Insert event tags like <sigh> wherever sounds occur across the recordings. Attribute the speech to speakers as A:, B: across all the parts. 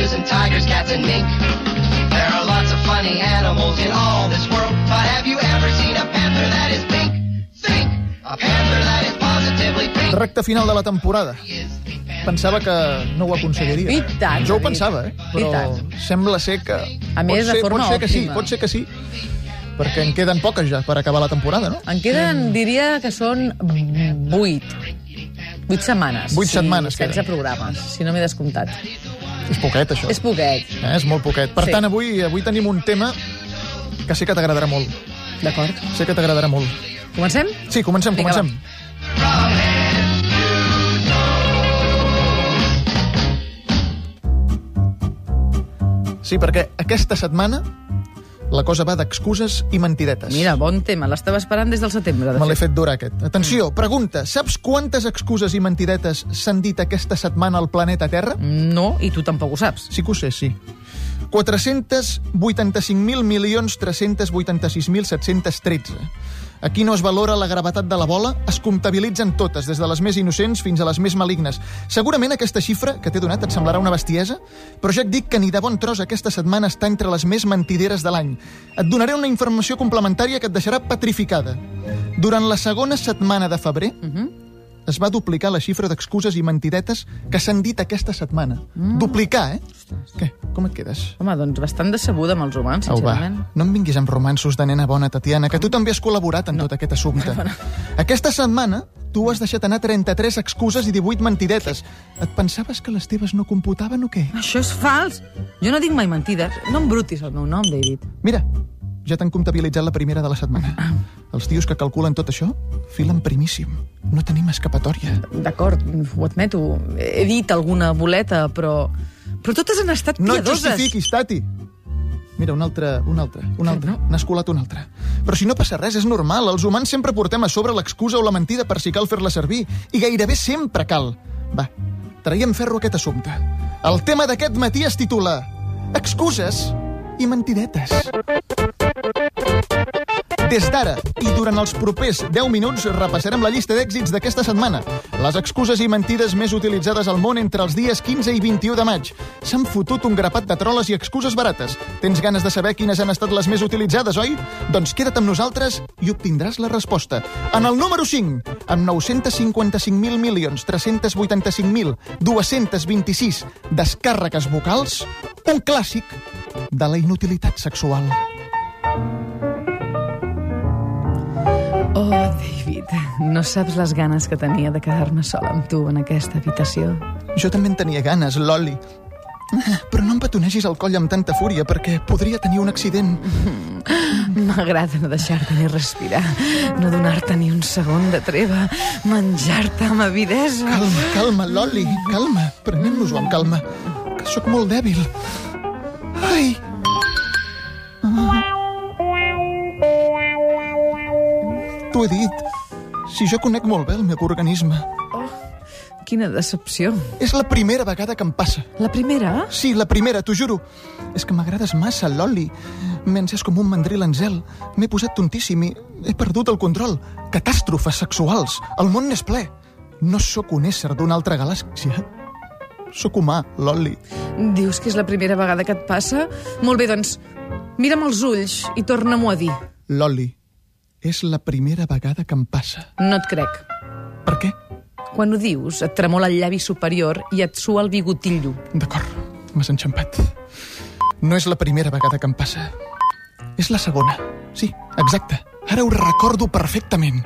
A: horses and tigers, cats and mink. There are lots of funny animals in all this world, but have you ever seen a panther that is pink? Think! A panther that is positively pink.
B: Recte final de la temporada. Pensava que no ho aconseguiria.
C: I tant,
B: Jo ho pensava, eh? Però
C: tant.
B: sembla ser que...
C: A més,
B: pot
C: de
B: ser,
C: forma
B: pot ser que sí, pot ser que sí. Perquè en queden poques ja per acabar la temporada, no?
C: En queden, diria que són vuit. Vuit setmanes.
B: Vuit
C: sí,
B: setmanes
C: 16
B: queden.
C: programes, si no m'he descomptat.
B: És poquet, això.
C: És poquet,
B: Eh? És molt poquet. Per
C: Sí.
B: tant, avui avui tenim un tema que sé que t'agradarà molt.
C: d'acord?
B: Sé que t'agradarà molt.
C: Comencem?
B: Sí, comencem,
C: Vinga,
B: comencem. Sí, perquè aquesta setmana la cosa va d'excuses i mentidetes.
C: Mira, bon tema. L'estava esperant des del setembre, de
B: Me l'he
C: fet.
B: fet dur, aquest. Atenció, pregunta. Saps quantes excuses i mentidetes s'han dit aquesta setmana al planeta Terra?
C: No, i tu tampoc ho saps.
B: Sí que ho sé, sí. 485.000 milions 386.713. Aquí no es valora la gravetat de la bola, es comptabilitzen totes, des de les més innocents fins a les més malignes. Segurament aquesta xifra que t'he donat et semblarà una bestiesa, però ja et dic que ni de bon tros aquesta setmana està entre les més mentideres de l'any. Et donaré una informació complementària que et deixarà petrificada. Durant la segona setmana de febrer, es va duplicar la xifra d'excuses i mentidetes que s'han dit aquesta setmana. Mm. Duplicar, eh? Què? Com et quedes?
C: Home, doncs bastant decebuda amb els humans,
B: Au, va,
C: sincerament.
B: no em vinguis amb romansos de nena bona, Tatiana, que tu també has col·laborat en no. tot aquest assumpte. Aquesta setmana tu has deixat anar 33 excuses i 18 mentidetes. Et pensaves que les teves no computaven o què?
C: Això és fals. Jo no dic mai mentides. No embrutis el meu nom, David.
B: Mira, ja t'han comptabilitzat la primera de la setmana. Els tios que calculen tot això filen primíssim. No tenim escapatòria.
C: D'acord, ho admeto. He dit alguna boleta, però... Però totes han estat
B: No et
C: piadoses.
B: justifiquis, Tati. Mira, un altre, un altre, un altre.
C: no?
B: N'has colat un altre. Però si no passa res, és normal. Els humans sempre portem a sobre l'excusa o la mentida per si cal fer-la servir. I gairebé sempre cal. Va, traiem ferro a aquest assumpte. El tema d'aquest matí es titula Excuses i mentidetes. Des d'ara i durant els propers 10 minuts repassarem la llista d'èxits d'aquesta setmana. Les excuses i mentides més utilitzades al món entre els dies 15 i 21 de maig. S'han fotut un grapat de troles i excuses barates. Tens ganes de saber quines han estat les més utilitzades, oi? Doncs queda't amb nosaltres i obtindràs la resposta. En el número 5, amb 955.000 milions 385.226 descàrregues vocals, un clàssic de la inutilitat sexual.
C: Oh, David, no saps les ganes que tenia de quedar-me sola amb tu en aquesta habitació.
B: Jo també en tenia ganes, Loli. Però no em petonegis el coll amb tanta fúria, perquè podria tenir un accident.
C: M'agrada no deixar-te ni respirar, no donar-te ni un segon de treva, menjar-te amb avidesa.
B: Calma, calma, Loli, calma. Prenem-nos-ho amb calma, que sóc molt dèbil. Ai! T'ho he dit. Si jo conec molt bé el meu organisme.
C: Quina decepció.
B: És la primera vegada que em passa.
C: La primera?
B: Sí, la primera, t'ho juro. És que m'agrades massa, Loli. M'he encès com un mandril en zel. M'he posat tontíssim i he perdut el control. Catàstrofes sexuals. El món n'és ple. No sóc un ésser d'una altra galàxia. Sóc humà, Loli.
C: Dius que és la primera vegada que et passa? Molt bé, doncs, mira'm els ulls i torna-m'ho a dir.
B: Loli, és la primera vegada que em passa.
C: No et crec.
B: Per què?
C: Quan ho dius, et tremola el llavi superior i et sua el bigotillo.
B: D'acord, m'has enxampat. No és la primera vegada que em passa. És la segona. Sí, exacte. Ara ho recordo perfectament.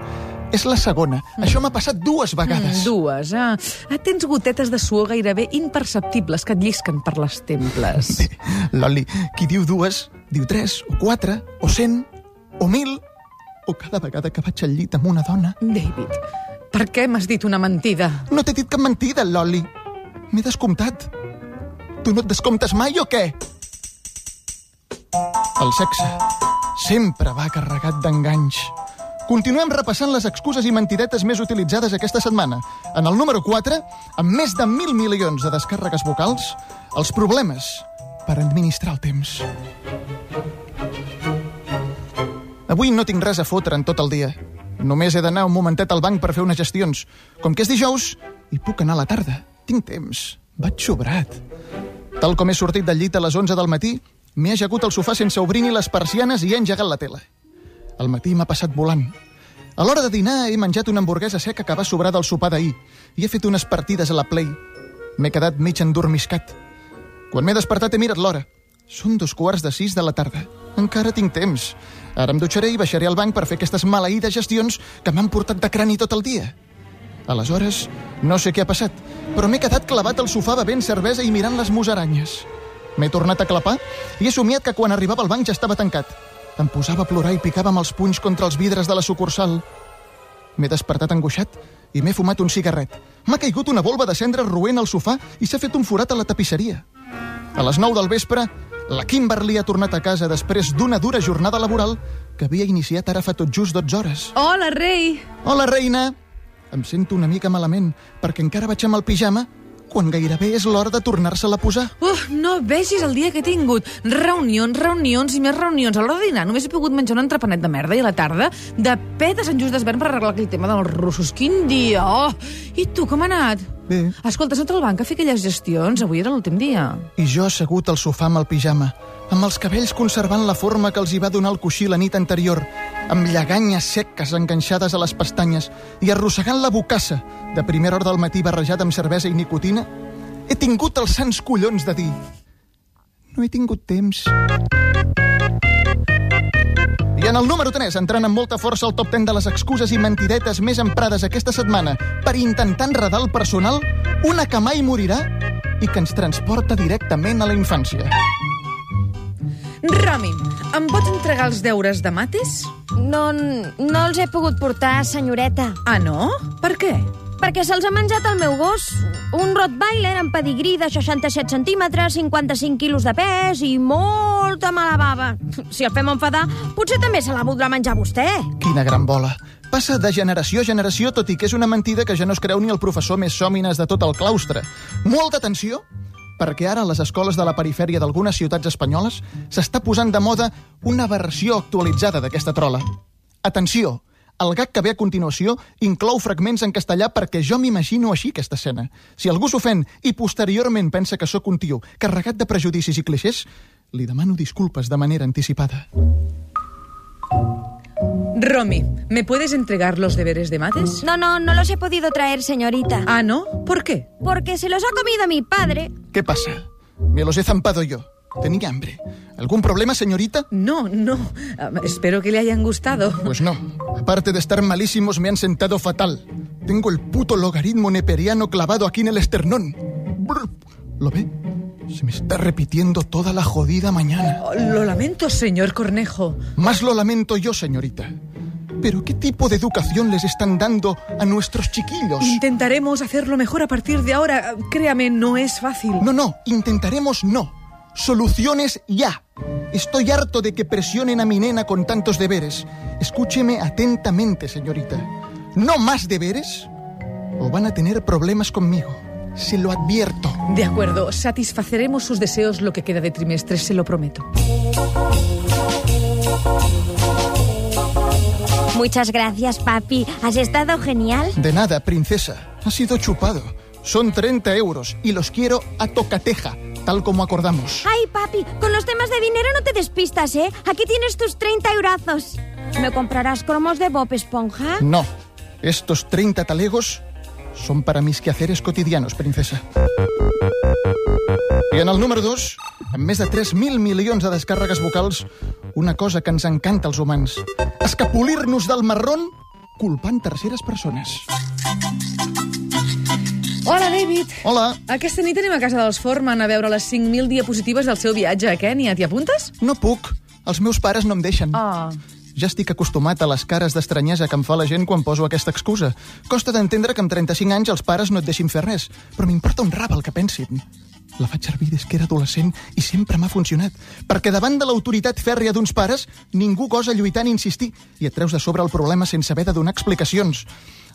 B: És la segona. Això m'ha passat dues vegades.
C: Mm, dues, ah. ah. Tens gotetes de suor gairebé imperceptibles que et llisquen per les temples.
B: Bé, Loli, qui diu dues, diu tres, o quatre, o cent, o mil, o cada vegada que vaig al llit amb una dona.
C: David, per què m'has dit una mentida?
B: No t'he dit cap mentida, Loli. M'he descomptat. Tu no et descomptes mai o què? El sexe sempre va carregat d'enganys. Continuem repassant les excuses i mentidetes més utilitzades aquesta setmana. En el número 4, amb més de mil milions de descàrregues vocals, els problemes per administrar el temps. Avui no tinc res a fotre en tot el dia. Només he d'anar un momentet al banc per fer unes gestions. Com que és dijous, hi puc anar a la tarda. Tinc temps. Vaig sobrat. Tal com he sortit del llit a les 11 del matí, m'he ajagut al sofà sense obrir ni les persianes i he engegat la tele. El matí m'ha passat volant. A l'hora de dinar he menjat una hamburguesa seca que va sobrar del sopar d'ahir i he fet unes partides a la Play. M'he quedat mig endormiscat. Quan m'he despertat he mirat l'hora. Són dos quarts de sis de la tarda. Encara tinc temps. Ara em dutxaré i baixaré al banc per fer aquestes maleïdes gestions que m'han portat de crani tot el dia. Aleshores, no sé què ha passat, però m'he quedat clavat al sofà bevent cervesa i mirant les musaranyes. M'he tornat a clapar i he somiat que quan arribava al banc ja estava tancat. Em posava a plorar i picava amb els punys contra els vidres de la sucursal. M'he despertat angoixat i m'he fumat un cigarret. M'ha caigut una volva de cendra roent al sofà i s'ha fet un forat a la tapisseria. A les 9 del vespre, la Kimberly ha tornat a casa després d'una dura jornada laboral que havia iniciat ara fa tot just 12 hores.
C: Hola, rei!
B: Hola, reina! Em sento una mica malament perquè encara vaig amb el pijama quan gairebé és l'hora de tornar-se-la a posar.
C: Uf, no vegis el dia que he tingut. Reunions, reunions i més reunions. A l'hora de dinar només he pogut menjar un entrepanet de merda i a la tarda de pet a Sant Just d'Esvern per arreglar aquell tema dels russos. Quin dia! Oh! I tu, com ha anat?
B: Bé.
C: Escolta, has anat al banc a fer aquelles gestions? Avui era l'últim dia.
B: I jo assegut al sofà amb el pijama, amb els cabells conservant la forma que els hi va donar el coixí la nit anterior, amb lleganyes seques enganxades a les pestanyes i arrossegant la bocassa de primera hora del matí barrejada amb cervesa i nicotina, he tingut els sants collons de dir no he tingut temps. I en el número 3, entrant amb molta força al top 10 de les excuses i mentidetes més emprades aquesta setmana per intentar enredar el personal, una que mai morirà i que ens transporta directament a la infància.
C: Romi, em pots entregar els deures de mates?
D: No, no els he pogut portar, senyoreta.
C: Ah, no? Per què?
D: Perquè se'ls ha menjat el meu gos. Un Rottweiler amb pedigrí de 67 centímetres, 55 quilos de pes i molta mala bava. Si el fem enfadar, potser també se la voldrà menjar vostè.
B: Quina gran bola. Passa de generació a generació, tot i que és una mentida que ja no es creu ni el professor més sòmines de tot el claustre. Molta atenció, perquè ara a les escoles de la perifèria d'algunes ciutats espanyoles s'està posant de moda una versió actualitzada d'aquesta trola. Atenció, el gag que ve a continuació inclou fragments en castellà perquè jo m'imagino així aquesta escena. Si algú s'ofèn i posteriorment pensa que sóc un tio carregat de prejudicis i clixés, li demano disculpes de manera anticipada.
C: Romy, ¿me puedes entregar los deberes de mates?
D: No, no, no los he podido traer, señorita.
C: Ah, ¿no? ¿Por qué?
D: Porque se los ha comido mi padre.
B: ¿Qué pasa? Me los he zampado yo. Tenía hambre. ¿Algún problema, señorita?
C: No, no. Espero que le hayan gustado.
B: Pues no. Aparte de estar malísimos, me han sentado fatal. Tengo el puto logaritmo neperiano clavado aquí en el esternón. ¿Lo ve? Se me está repitiendo toda la jodida mañana.
C: Lo lamento, señor Cornejo.
B: Más lo lamento yo, señorita. ¿Pero qué tipo de educación les están dando a nuestros chiquillos?
C: Intentaremos hacerlo mejor a partir de ahora. Créame, no es fácil.
B: No, no, intentaremos no. Soluciones ya. Estoy harto de que presionen a mi nena con tantos deberes. Escúcheme atentamente, señorita. ¿No más deberes? O van a tener problemas conmigo. Se lo advierto.
C: De acuerdo, satisfaceremos sus deseos lo que queda de trimestre, se lo prometo.
D: Muchas gracias, papi. Has estado genial.
B: De nada, princesa. Ha sido chupado. Son 30 euros y los quiero a tocateja, tal como acordamos.
D: Ay, papi, con los temas de dinero no te despistas, ¿eh? Aquí tienes tus 30 eurazos. ¿Me comprarás cromos de Bob Esponja?
B: No, estos 30 talegos son para mis quehaceres cotidianos, princesa. I en el número 2, amb més de 3.000 milions de descàrregues vocals, una cosa que ens encanta als humans. Escapolir-nos del marrón culpant terceres persones.
C: Hola, David.
B: Hola,
C: Aquesta nit anem a casa dels Forman a veure les 5.000 diapositives del seu viatge a Kènia. T'hi apuntes?
B: no puc. Els meus pares no em deixen.
C: Ah.
B: Ja estic acostumat a les cares d'estranyesa que em fa la gent quan poso aquesta excusa. Costa d'entendre que amb 35 anys els pares no et deixin fer res, però m'importa un rap el que pensin. La faig servir des que era adolescent i sempre m'ha funcionat, perquè davant de l'autoritat fèrrea d'uns pares ningú gosa lluitar ni insistir i et treus de sobre el problema sense haver de donar explicacions.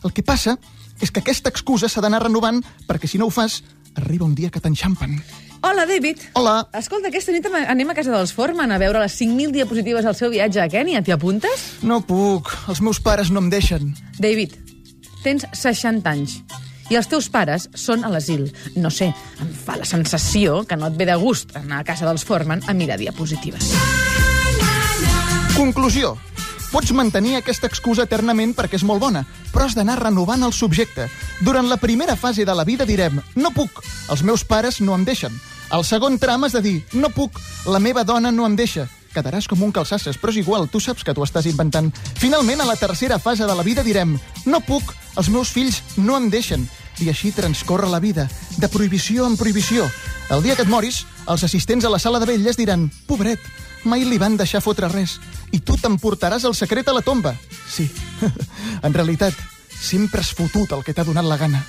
B: El que passa és que aquesta excusa s'ha d'anar renovant perquè si no ho fas, arriba un dia que t'enxampen.
C: Hola, David.
B: Hola,
C: Escolta, aquesta nit anem a casa dels Forman a veure les 5.000 diapositives del seu viatge a Kènia. T'hi apuntes?
B: no puc, els meus pares no em deixen.
C: David, tens 60 anys i els teus pares són a l'asil. No sé, em fa la sensació que no et ve de gust anar a casa dels Forman a mirar diapositives.
B: Conclusió. Pots mantenir aquesta excusa eternament perquè és molt bona, però has d'anar renovant el subjecte. Durant la primera fase de la vida direm no puc, els meus pares no em deixen. El segon tram has de dir no puc, la meva dona no em deixa. Quedaràs com un calçasses, però és igual, tu saps que t'ho estàs inventant. Finalment, a la tercera fase de la vida direm no puc, els meus fills no em deixen. I així transcorre la vida, de prohibició en prohibició. El dia que et moris, els assistents a la sala de velles diran pobret, mai li van deixar fotre res, i tu t'emportaràs el secret a la tomba. Sí, <laughs> en realitat, sempre has fotut el que t'ha donat la gana.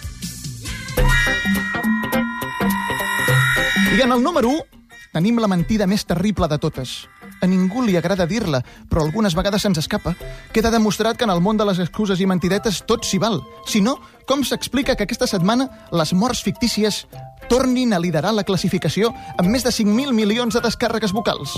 B: I en el número 1 tenim la mentida més terrible de totes. A ningú li agrada dir-la, però algunes vegades se'ns escapa. Queda demostrat que en el món de les excuses i mentidetes tot s'hi val. Si no, com s'explica que aquesta setmana les morts fictícies tornin a liderar la classificació amb més de 5.000 milions de descàrregues vocals?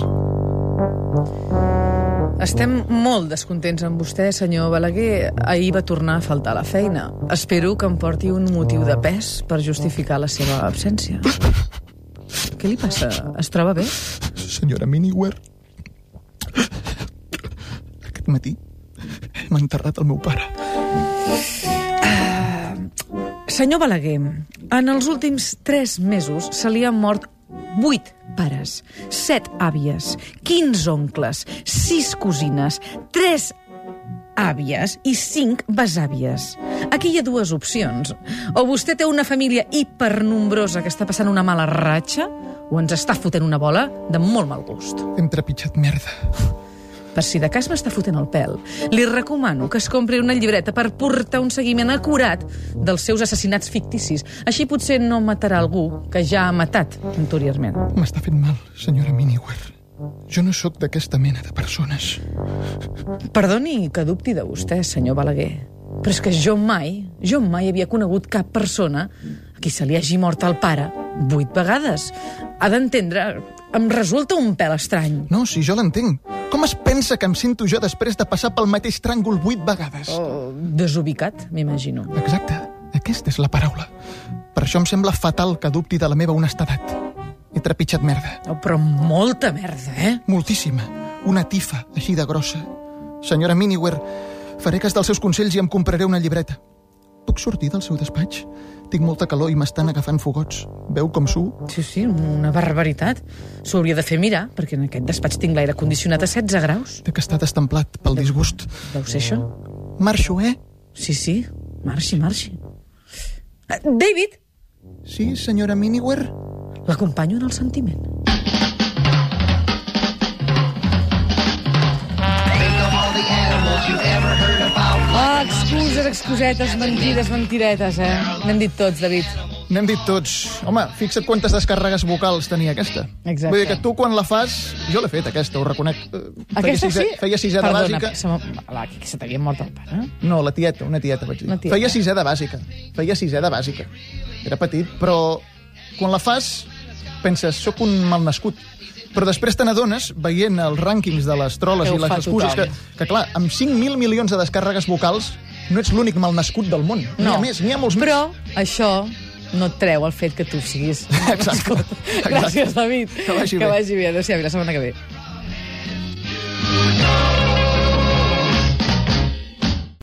C: Estem molt descontents amb vostè, senyor Balaguer. Ahir va tornar a faltar a la feina. Espero que em porti un motiu de pes per justificar la seva absència. Què li passa? Es troba bé?
B: Senyora Miniware, aquest matí hem enterrat el meu pare.
C: Senyor Balaguer, en els últims tres mesos se li han mort vuit pares, set àvies, 15 oncles, sis cosines, tres àvies i cinc besàvies. Aquí hi ha dues opcions. O vostè té una família hipernombrosa que està passant una mala ratxa, o ens està fotent una bola de molt mal gust.
B: Hem trepitjat merda.
C: Per si de cas m'està fotent el pèl, li recomano que es compri una llibreta per portar un seguiment acurat dels seus assassinats ficticis. Així potser no matarà algú que ja ha matat anteriorment.
B: M'està fent mal, senyora Miniware. Jo no sóc d'aquesta mena de persones.
C: Perdoni que dubti de vostè, senyor Balaguer, però és que jo mai, jo mai havia conegut cap persona a qui se li hagi mort el pare vuit vegades. Ha d'entendre, em resulta un pèl estrany.
B: No, si jo l'entenc. Com es pensa que em sento jo després de passar pel mateix tràngol vuit vegades?
C: O desubicat, m'imagino.
B: Exacte, aquesta és la paraula. Per això em sembla fatal que dubti de la meva honestedat. He trepitjat merda.
C: Oh, però molta merda, eh?
B: Moltíssima. Una tifa, així de grossa. Senyora Miniware, faré cas dels seus consells i em compraré una llibreta. Puc sortir del seu despatx? Tinc molta calor i m'estan agafant fogots. Veu com su?
C: Sí, sí, una barbaritat. S'ho hauria de fer mirar, perquè en aquest despatx tinc l'aire condicionat a 16 graus.
B: Té que estar destemplat pel disgust.
C: Deu ser això?
B: Marxo, eh?
C: Sí, sí, marxi, marxi. Eh, David,
B: Sí, senyora Miniware?
C: l'acompanyo en el sentiment. Excuses, excusetes, mentides, mentiretes, eh? N'hem dit tots, David.
B: N'hem dit tots. Home, fixa't quantes descàrregues vocals tenia aquesta.
C: Exacte.
B: Vull dir que tu quan la fas... Jo l'he fet, aquesta, ho reconec. Eh, Feia
C: Aquesta
B: sisè,
C: sí?
B: Feia sisè de
C: Perdona,
B: bàsica.
C: se m'ha- la, que se t'havia mort el pare.
B: No, la tieta, una tieta, vaig dir.
C: Una tieta.
B: Feia sisè de bàsica. Feia sisè de bàsica. Era petit, però quan la fas penses, sóc un malnascut. Però després te n'adones, veient els rànquings de les troles
C: Que
B: i les excuses, que, que clar, amb 5.000 milions de descàrregues vocals no ets l'únic malnascut del món. N'hi ha més, n'hi ha molts
C: Però això no et treu el fet que tu siguis... <laughs>
B: Exacte.
C: Gràcies, David.
B: Que vagi
C: que
B: bé.
C: vagi bé. Adéu-siau, la setmana que ve.